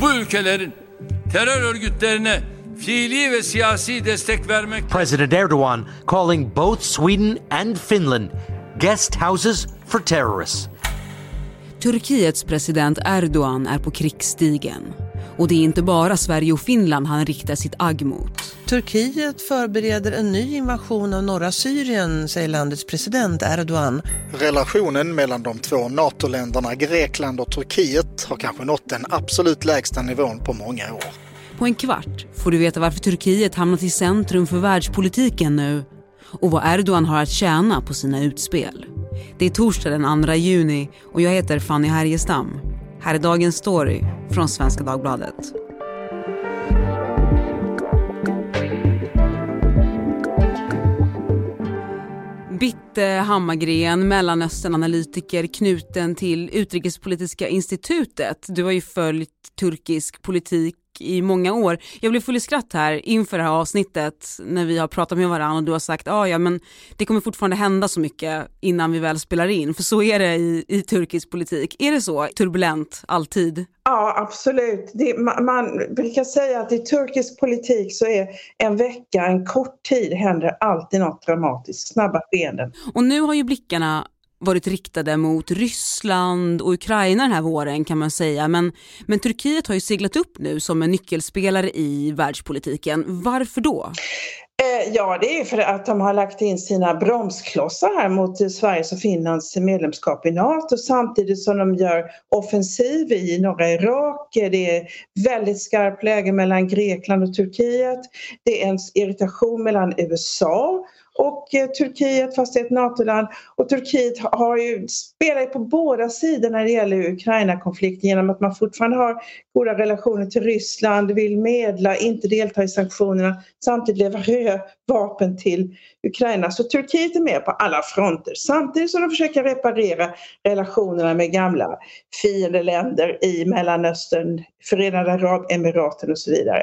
bu ülkelerin terör örgütlerine fiili ve siyasi destek vermek President Erdogan calling both Sweden and Finland guest houses for terrorists. Turkiets president Erdogan är på krigsstigen. Och det är inte bara Sverige och Finland han riktar sitt agg mot. Turkiet förbereder en ny invasion av norra Syrien, säger landets president Erdogan. Relationen mellan de två NATO-länderna Grekland och Turkiet har kanske nått den absolut lägsta nivån på många år. På en kvart får du veta varför Turkiet hamnat i centrum för världspolitiken nu och vad Erdogan har att tjäna på sina utspel. Det är torsdag den 2 juni och jag heter Fanny Härgestam. Här är dagens story från Svenska Dagbladet. Bitte Hammargren, Mellanösternanalytiker knuten till Utrikespolitiska institutet. Du har ju följt turkisk politik i många år. Jag blev full i skratt här inför det här avsnittet när vi har pratat med varandra och du har sagt ah, ja men det kommer fortfarande hända så mycket innan vi väl spelar in. För så är det i, i turkisk politik. Är det så turbulent alltid? Ja, absolut. Det, man, man brukar säga att i turkisk politik så är en vecka, en kort tid, händer alltid något dramatiskt. Snabba skeenden. Och nu har ju blickarna varit riktade mot Ryssland och Ukraina den här våren kan man säga. Men, men Turkiet har ju seglat upp nu som en nyckelspelare i världspolitiken. Varför då? Eh, ja, det är för att de har lagt in sina bromsklossar här mot Sveriges och Finlands medlemskap i NATO samtidigt som de gör offensiv i norra Irak. Det är väldigt skarpt läge mellan Grekland och Turkiet. Det är en irritation mellan USA och eh, Turkiet fast det är ett NATO-land. Och Turkiet har ju, spelar ju på båda sidor när det gäller Ukraina-konflikten genom att man fortfarande har goda relationer till Ryssland, vill medla, inte delta i sanktionerna, samtidigt leverera vapen till Ukraina. Så Turkiet är med på alla fronter samtidigt som de försöker reparera relationerna med gamla fiendeländer i Mellanöstern, Förenade Arabemiraten och så vidare.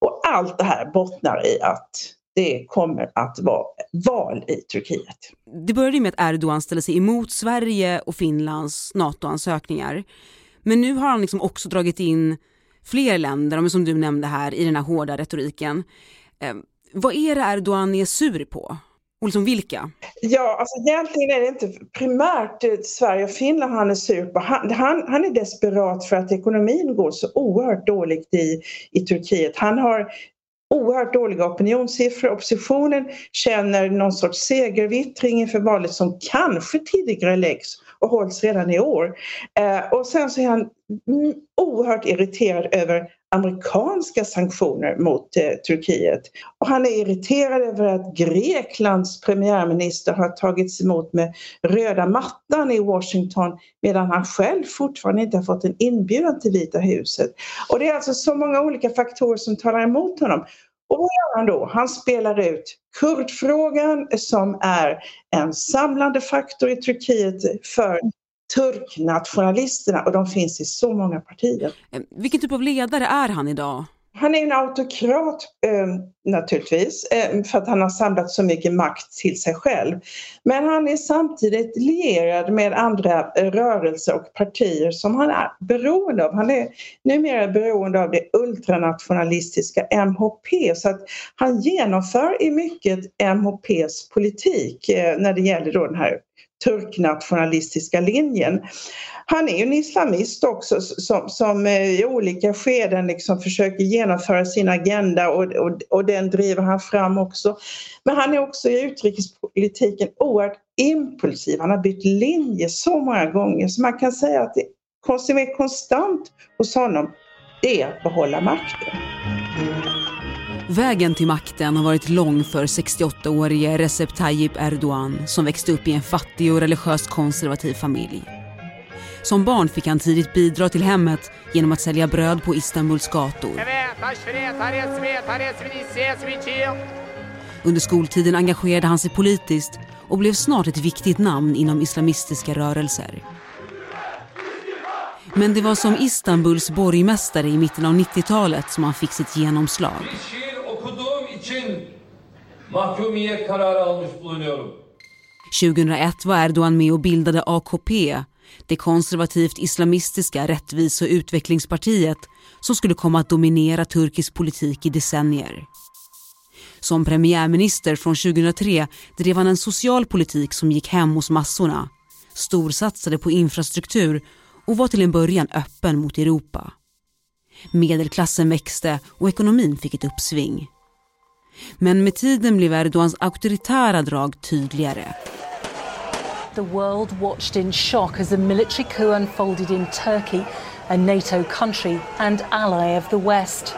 Och allt det här bottnar i att det kommer att vara val i Turkiet. Det började med att Erdogan ställde sig emot Sverige och Finlands NATO-ansökningar. Men nu har han liksom också dragit in fler länder, som du nämnde här, i den här hårda retoriken. Eh, vad är det Erdogan är sur på? Och liksom vilka? Ja, alltså egentligen är det inte primärt Sverige och Finland han är sur på. Han, han, han är desperat för att ekonomin går så oerhört dåligt i, i Turkiet. Han har oerhört dåliga opinionssiffror. Oppositionen känner någon sorts segervittring inför valet som kanske tidigare läggs och hålls redan i år. Eh, och sen så är han oerhört irriterad över amerikanska sanktioner mot eh, Turkiet. Och han är irriterad över att Greklands premiärminister har tagits emot med röda mattan i Washington medan han själv fortfarande inte har fått en inbjudan till Vita huset. Och det är alltså så många olika faktorer som talar emot honom. Och vad gör han då? Han spelar ut kurdfrågan som är en samlande faktor i Turkiet för turknationalisterna och de finns i så många partier. Eh, vilken typ av ledare är han idag? Han är en autokrat eh, naturligtvis eh, för att han har samlat så mycket makt till sig själv. Men han är samtidigt lierad med andra rörelser och partier som han är beroende av. Han är numera beroende av det ultranationalistiska MHP så att han genomför i mycket MHPs politik när det gäller då den här turknationalistiska linjen. Han är ju en islamist också som, som eh, i olika skeden liksom försöker genomföra sin agenda och, och, och den driver han fram också. Men han är också i utrikespolitiken oerhört impulsiv. Han har bytt linje så många gånger så man kan säga att det som är konstant hos honom det är att behålla makten. Vägen till makten har varit lång för 68-årige Recep Tayyip Erdogan som växte upp i en fattig och religiöst konservativ familj. Som barn fick han tidigt bidra till hemmet genom att sälja bröd på Istanbuls gator. Under skoltiden engagerade han sig politiskt och blev snart ett viktigt namn inom islamistiska rörelser. Men det var som Istanbuls borgmästare i mitten av 90-talet som han fick sitt genomslag için mahkumiyet kararı almış bulunuyorum. 2001 var Erdogan med och bildade AKP, det konservativt islamistiska rättvise och utvecklingspartiet som skulle komma att dominera turkisk politik i decennier. Som premiärminister från 2003 drev han en social politik som gick hem hos massorna, storsatsade på infrastruktur och var till en början öppen mot Europa. Medelklassen växte och ekonomin fick ett uppsving. Men med tiden blev Erdogans auktoritära drag tydligare. The world watched in shock as a military coup unfolded in Turkey, a NATO country and ally of the West.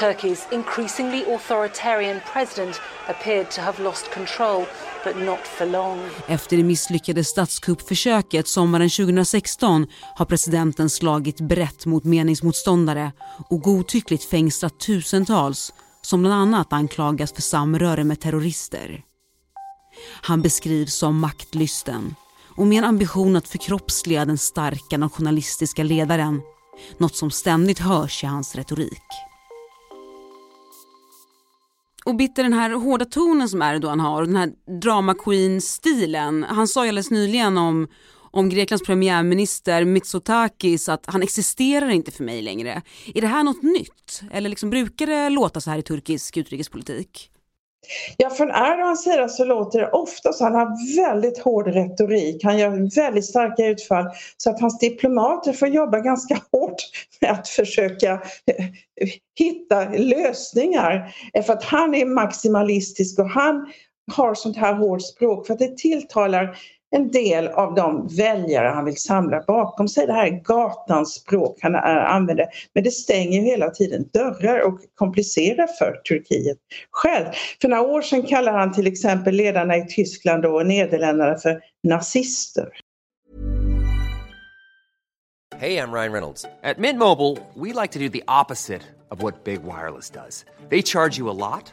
Turkey's increasingly authoritarian president appeared to have lost control, but not for long. Efter det misslyckade statskuppförsöket sommaren 2016 har presidenten slagit brett mot meningsmotståndare och godtyckligt fängslat tusentals som bland annat anklagas för samröre med terrorister. Han beskrivs som maktlysten och med en ambition att förkroppsliga den starka nationalistiska ledaren. Något som ständigt hörs i hans retorik. Och Bitter, den här hårda tonen som Erdogan har, och den här drama queen-stilen. Han sa ju alldeles nyligen om, om Greklands premiärminister Mitsotakis att han existerar inte för mig längre. Är det här något nytt? Eller liksom brukar det låta så här i turkisk utrikespolitik? Ja, från Erdogans sida så låter det ofta så. Han har väldigt hård retorik. Han gör väldigt starka utfall så att hans diplomater får jobba ganska hårt med att försöka eh, hitta lösningar. Eh, för att han är maximalistisk och han har sånt här hårt språk för att det tilltalar en del av de väljare han vill samla bakom sig. Det här är gatans språk han eh, använder. Men det stänger hela tiden dörrar och komplicerar för Turkiet själv. För några år sedan kallade han till exempel ledarna i Tyskland och Nederländerna för nazister. Hej, jag Ryan Reynolds. På Mint Mobile, we like to do the opposite of what Big Wireless does. They charge you a lot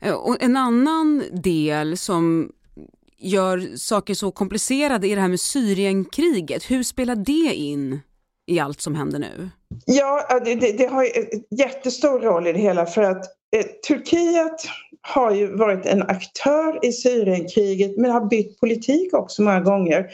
Eh, och en annan del som gör saker så komplicerade är det här med Syrienkriget. Hur spelar det in i allt som händer nu? Ja, eh, det, det har eh, jättestor roll i det hela för att Eh, Turkiet har ju varit en aktör i Syrienkriget men har bytt politik också många gånger.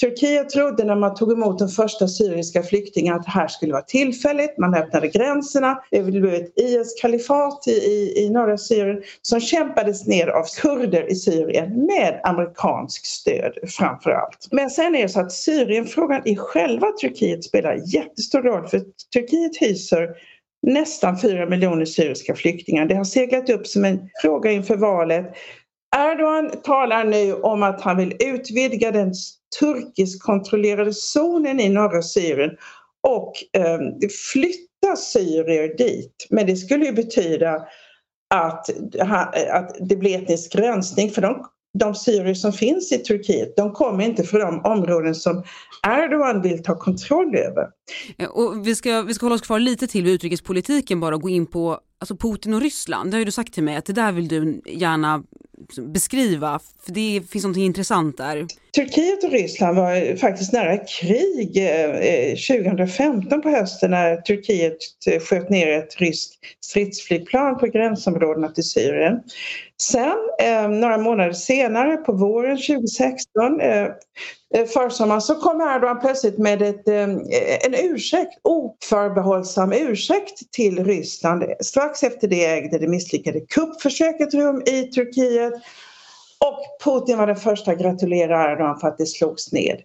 Turkiet trodde när man tog emot de första syriska flyktingarna att det här skulle vara tillfälligt. Man öppnade gränserna. Det blev ett IS-kalifat i, i, i norra Syrien som kämpades ner av kurder i Syrien med amerikansk stöd framför allt. Men sen är det så att Syrienfrågan i själva Turkiet spelar jättestor roll för Turkiet hyser nästan 4 miljoner syriska flyktingar. Det har seglat upp som en fråga inför valet. Erdogan talar nu om att han vill utvidga den turkisk kontrollerade zonen i norra Syrien och eh, flytta syrier dit. Men det skulle ju betyda att, att det blir etnisk rensning för de, de syrier som finns i Turkiet de kommer inte från de områden som Erdogan vill ta kontroll över. Eh, och vi, ska, vi ska hålla oss kvar lite till vid utrikespolitiken bara och gå in på alltså Putin och Ryssland. Det har ju du sagt till mig att det där vill du gärna beskriva, för det finns något intressant där. Turkiet och Ryssland var faktiskt nära krig eh, eh, 2015 på hösten när Turkiet eh, sköt ner ett ryskt stridsflygplan på gränsområdena till Syrien. Sen, några månader senare, på våren 2016, försommaren, så kom Erdogan plötsligt med ett, en ursäkt, oförbehållsam ursäkt till Ryssland. Strax efter det ägde det misslyckade kuppförsöket rum i Turkiet och Putin var den första att gratulera Erdogan för att det slogs ned.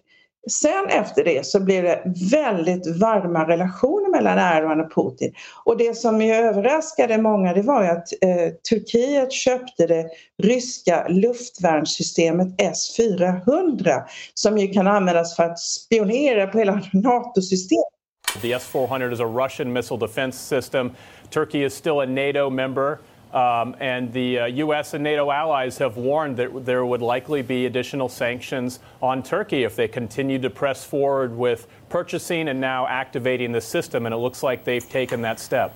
Sen efter det så blev det väldigt varma relationer mellan Erdogan och Putin. Och det som ju överraskade många det var ju att eh, Turkiet köpte det ryska luftvärnssystemet S-400 som ju kan användas för att spionera på hela NATO-systemet. The S-400 is a Russian missile defense system. Turkey is still a NATO member. Um, and the uh, U.S. and NATO allies have warned that there would likely be additional sanctions on Turkey if they continue to press forward with purchasing and now activating the system. And it looks like they've taken that step.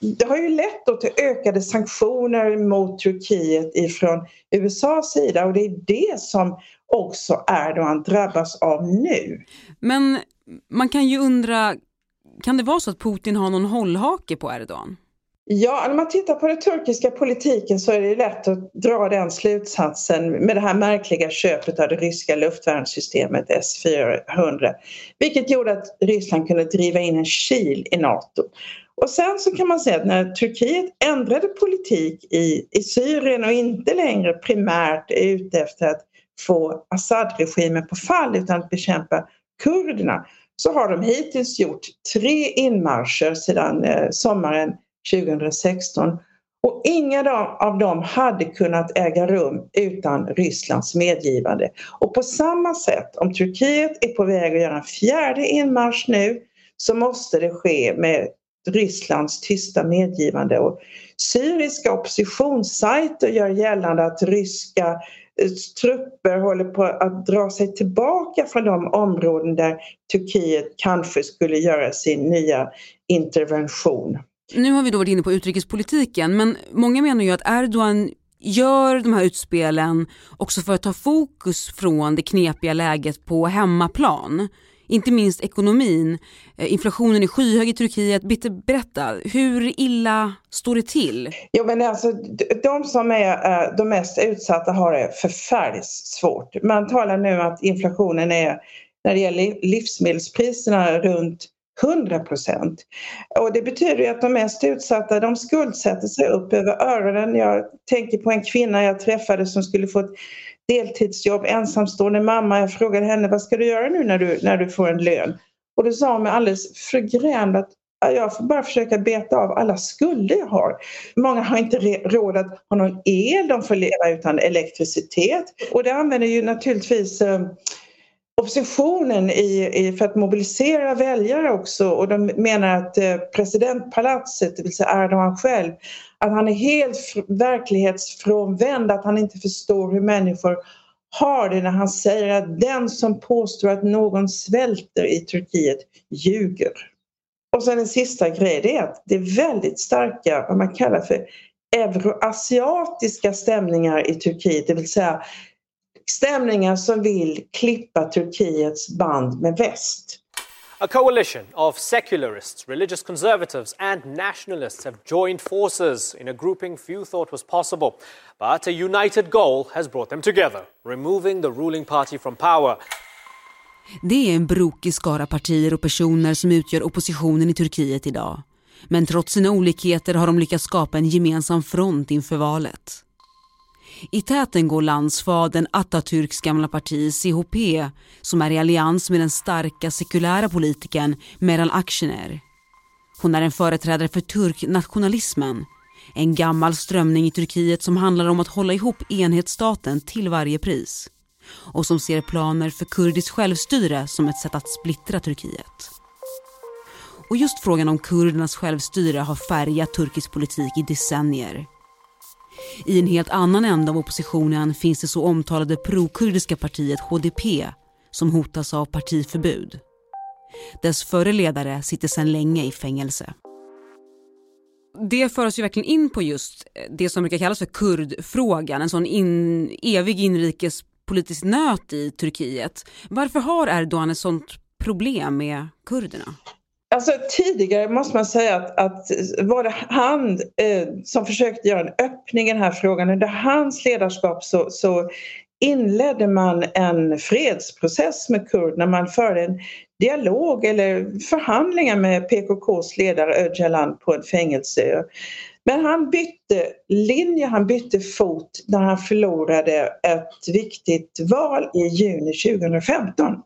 Det har ju lett då till ökade sanktioner mot Turkiet ifrån USAs sida och det är det som också Erdogan drabbas av nu. Men man kan ju undra, kan det vara så att Putin har någon hållhake på Erdogan? Ja, när man tittar på den turkiska politiken så är det lätt att dra den slutsatsen med det här märkliga köpet av det ryska luftvärnssystemet S-400. Vilket gjorde att Ryssland kunde driva in en kil i NATO. Och sen så kan man säga att när Turkiet ändrade politik i, i Syrien och inte längre primärt är ute efter att få Assad-regimen på fall utan att bekämpa kurderna så har de hittills gjort tre inmarscher sedan eh, sommaren 2016 och inga av dem hade kunnat äga rum utan Rysslands medgivande. Och på samma sätt, om Turkiet är på väg att göra en fjärde inmarsch nu så måste det ske med Rysslands tysta medgivande. Och syriska oppositionssajter gör gällande att ryska eh, trupper håller på att dra sig tillbaka från de områden där Turkiet kanske skulle göra sin nya intervention. Nu har vi då varit inne på utrikespolitiken men många menar ju att Erdogan gör de här utspelen också för att ta fokus från det knepiga läget på hemmaplan. Inte minst ekonomin. Eh, inflationen är skyhög i Turkiet. Bitte, berätta, hur illa står det till? Jo, men alltså, de som är eh, de mest utsatta har det förfärligt svårt. Man talar nu att inflationen är när det gäller livsmedelspriserna runt 100 procent. Och det betyder ju att de mest utsatta de skuldsätter sig upp över öronen. Jag tänker på en kvinna jag träffade som skulle få ett deltidsjobb, ensamstående mamma. Jag frågade henne vad ska du göra nu när du, när du får en lön? Och då sa hon med alldeles förgrämd att jag får bara försöka beta av alla skulder jag har. Många har inte råd att ha någon el, de får leva utan elektricitet. Och det använder ju naturligtvis eh, oppositionen i, i, för att mobilisera väljare också och de menar att eh, presidentpalatset, det vill säga Erdogan själv, att han är helt verklighetsfrånvänd, att han inte förstår hur människor har det när han säger att den som påstår att någon svälter i Turkiet ljuger. Och sen en sista grej, det är att det är väldigt starka, vad man kallar för euroasiatiska stämningar i Turkiet, det vill säga stämningar som vill klippa Turkiets band med väst. A coalition of secularists, religious conservatives, and nationalists have joined forces in a grouping few thought was possible. But a united goal has brought them together removing the ruling party from power. Det är en brokig skara partier och personer som utgör oppositionen i Turkiet idag. Men trots sina olikheter har de lyckats skapa en gemensam front inför valet. I täten går landsfadern Atatürks gamla parti CHP som är i allians med den starka sekulära politikern Meral Akşener. Hon är en företrädare för turknationalismen, en gammal strömning i Turkiet som handlar om att hålla ihop enhetsstaten till varje pris och som ser planer för kurdiskt självstyre som ett sätt att splittra Turkiet. Och just frågan om kurdernas självstyre har färgat turkisk politik i decennier. I en helt annan ände av oppositionen finns det så omtalade prokurdiska partiet HDP som hotas av partiförbud. Dess förre ledare sitter sedan länge i fängelse. Det för oss ju verkligen in på just eh, det som brukar kallas för kurdfrågan, en sån in, evig inrikespolitisk nöt i Turkiet. Varför har Erdogan ett sånt problem med kurderna? Alltså tidigare måste man säga att, att var det han eh, som försökte göra en öppning i den här frågan. Under hans ledarskap så, så inledde man en fredsprocess med kurderna. Man förde en dialog eller förhandlingar med PKKs ledare Öcalan på en fängelseö. Men han bytte linje, han bytte fot när han förlorade ett viktigt val i juni 2015.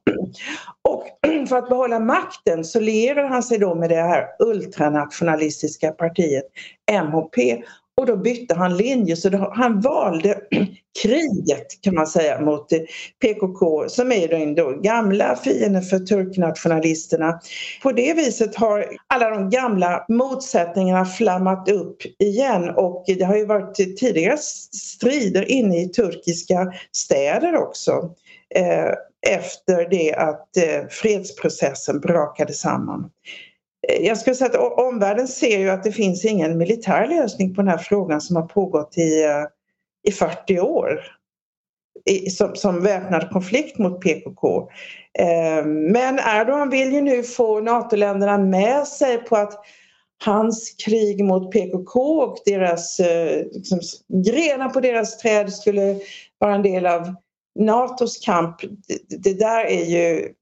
Och för att behålla makten så lierar han sig då med det här ultranationalistiska partiet MHP Och då bytte han linje. Så då, han valde kriget kan man säga mot eh, PKK som är den då gamla fienden för turknationalisterna. På det viset har alla de gamla motsättningarna flammat upp igen. Och det har ju varit tidigare strider inne i turkiska städer också. Eh, efter det att eh, fredsprocessen brakade samman. Eh, jag skulle säga att omvärlden ser ju att det finns ingen militär lösning på den här frågan som har pågått i, eh, i 40 år i, som, som väpnad konflikt mot PKK. Eh, men Erdogan vill ju nu få NATO-länderna med sig på att hans krig mot PKK och deras liksom, grenar på deras träd skulle vara en del av NATOs kamp. Det, det där är ju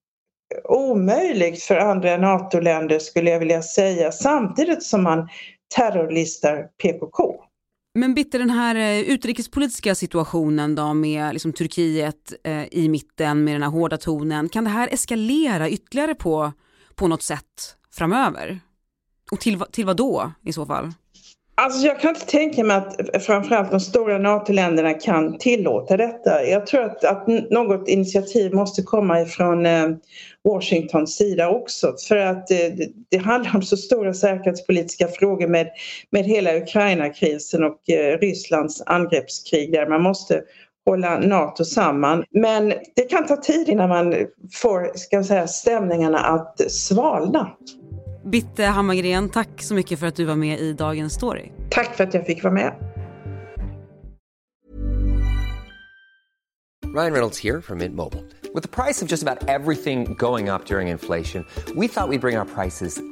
omöjligt för andra NATO-länder skulle jag vilja säga samtidigt som man terrorlistar PKK. Men Bitte, den här eh, utrikespolitiska situationen då med liksom Turkiet eh, i mitten med den här hårda tonen, kan det här eskalera ytterligare på, på något sätt framöver? Och till, till vad då i så fall? Alltså jag kan inte tänka mig att framförallt de stora NATO-länderna kan tillåta detta. Jag tror att, att något initiativ måste komma ifrån eh, Washingtons sida också för att eh, det handlar om så stora säkerhetspolitiska frågor med, med hela Ukraina-krisen och eh, Rysslands angreppskrig där man måste hålla NATO samman. Men det kan ta tid innan man får ska säga, stämningarna att svalna. Bitte Hammargren, tack så mycket för att du var med i Dagens Story. Tack för att jag fick vara med. Ryan Reynolds här från Mint Mobile. Med priset på nästan allt som går upp under inflationen, trodde vi att vi skulle bring våra priser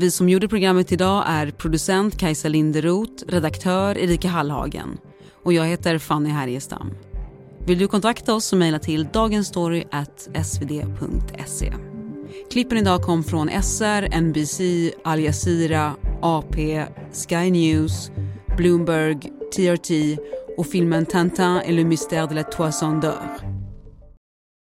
Vi som gjorde programmet idag är producent Kajsa Linderoth, redaktör Erika Hallhagen och jag heter Fanny Härgestam. Vill du kontakta oss så mejla till dagensstory.svd.se. Klippen idag kom från SR, NBC, Al Jazeera, AP, Sky News, Bloomberg, TRT och filmen Tintin et le mystère de la toison d'or.